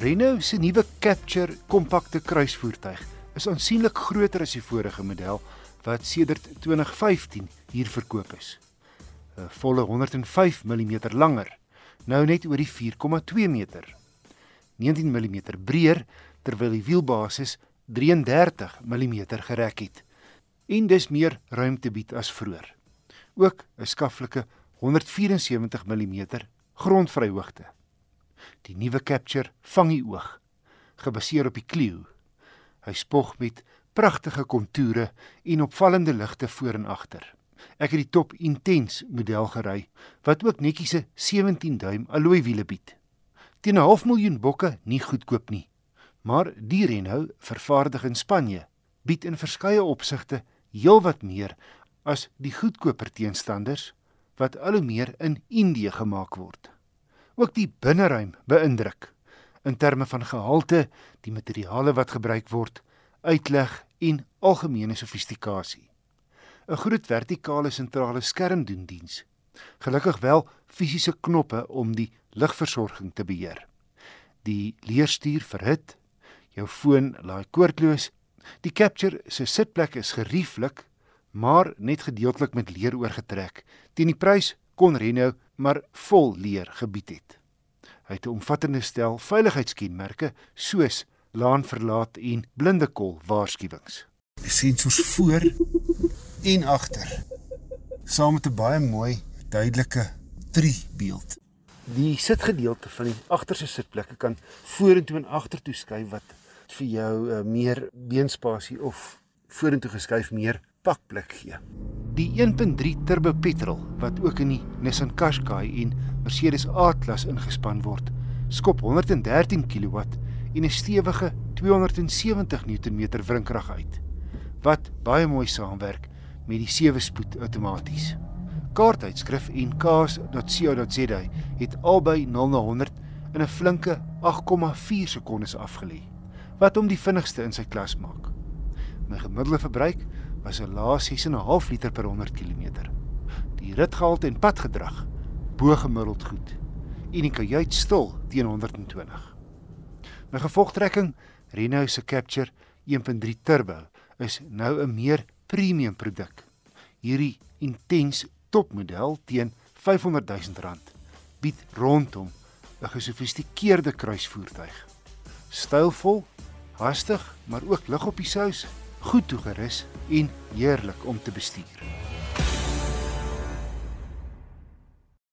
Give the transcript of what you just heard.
Renault se nuwe Capture kompakte kruisvoertuig is aansienlik groter as die vorige model wat sedert 2015 hier verkoop is. 'n Volle 105 mm langer, nou net oor die 4,2 meter. 19 mm breër terwyl die wielbasis 33 mm gerek het en dis meer ruimte bied as vroeër. Ook 'n skaflike 174 mm grondvryhoogte. Die nuwe Capture vang die oog, gebaseer op die Clio. Hy spog met pragtige kontoure en opvallende ligte voor en agter. Ek het die top Intense model gery wat ook netjies 'n 17 duim alloy wiele bied. Teen 'n half miljoen bokke nie goedkoop nie. Maar die Renault, vervaardig in Spanje, bied in verskeie opsigte heelwat meer as die goedkoper teenstanders wat al hoe meer in Indië gemaak word. Ook die binneruim beïndruk in terme van gehalte, die materiale wat gebruik word, uitleg en algemene sofistikasie. 'n Groot vertikale sentrale skerm doen diens. Gelukkig wel fisiese knoppe om die ligversorging te beheer. Die leerstuur verhit, jou foon laai koordloos. Die Capture se sitplek is gerieflik, maar net gedeeltelik met leer oorgetrek. Teen die prys kon Renault maar vol leer gebied het. Hy het 'n omvattende stel veiligheidskenmerke soos laan verlaat en blinde kol waarskuwings. Sensors voor en agter. Saam met 'n baie mooi duidelike tree beeld. Die sitgedeelte van die agterste sitplekke kan vorentoe en agtertoe skuif wat vir jou uh, meer beenspasie of vorentoe geskuif meer pakplek gee. Die 1.3 turbo petrol wat ook in die Nissan Qashqai en Mercedes A-klas ingespan word, skop 113 kW en 'n stewige 270 Nm wrinkrag uit wat baie mooi saamwerk met die 7-spoed outomaties. Kaartuitskrif en kaas.co.za het albei 0 na 100 in 'n flinke 8,4 sekondes afgelê wat hom die vinnigste in sy klas maak. My gemiddelde verbruik was 'n lae 6.5 liter per 100 km. Die ritgehalte en padgedrag bo gemiddeld goed en die kajuit stil teen 120. My gevolgtrekking, Renault se Capture 1.3 Turbo, is nou 'n meer premium produk. Hierdie intens topmodel teen 500 000 rand bied rondom 'n gesofistikeerde kruisvoertuig. Stylvol, hastig, maar ook lig op die sous, goed toegerus en heerlik om te bestuur.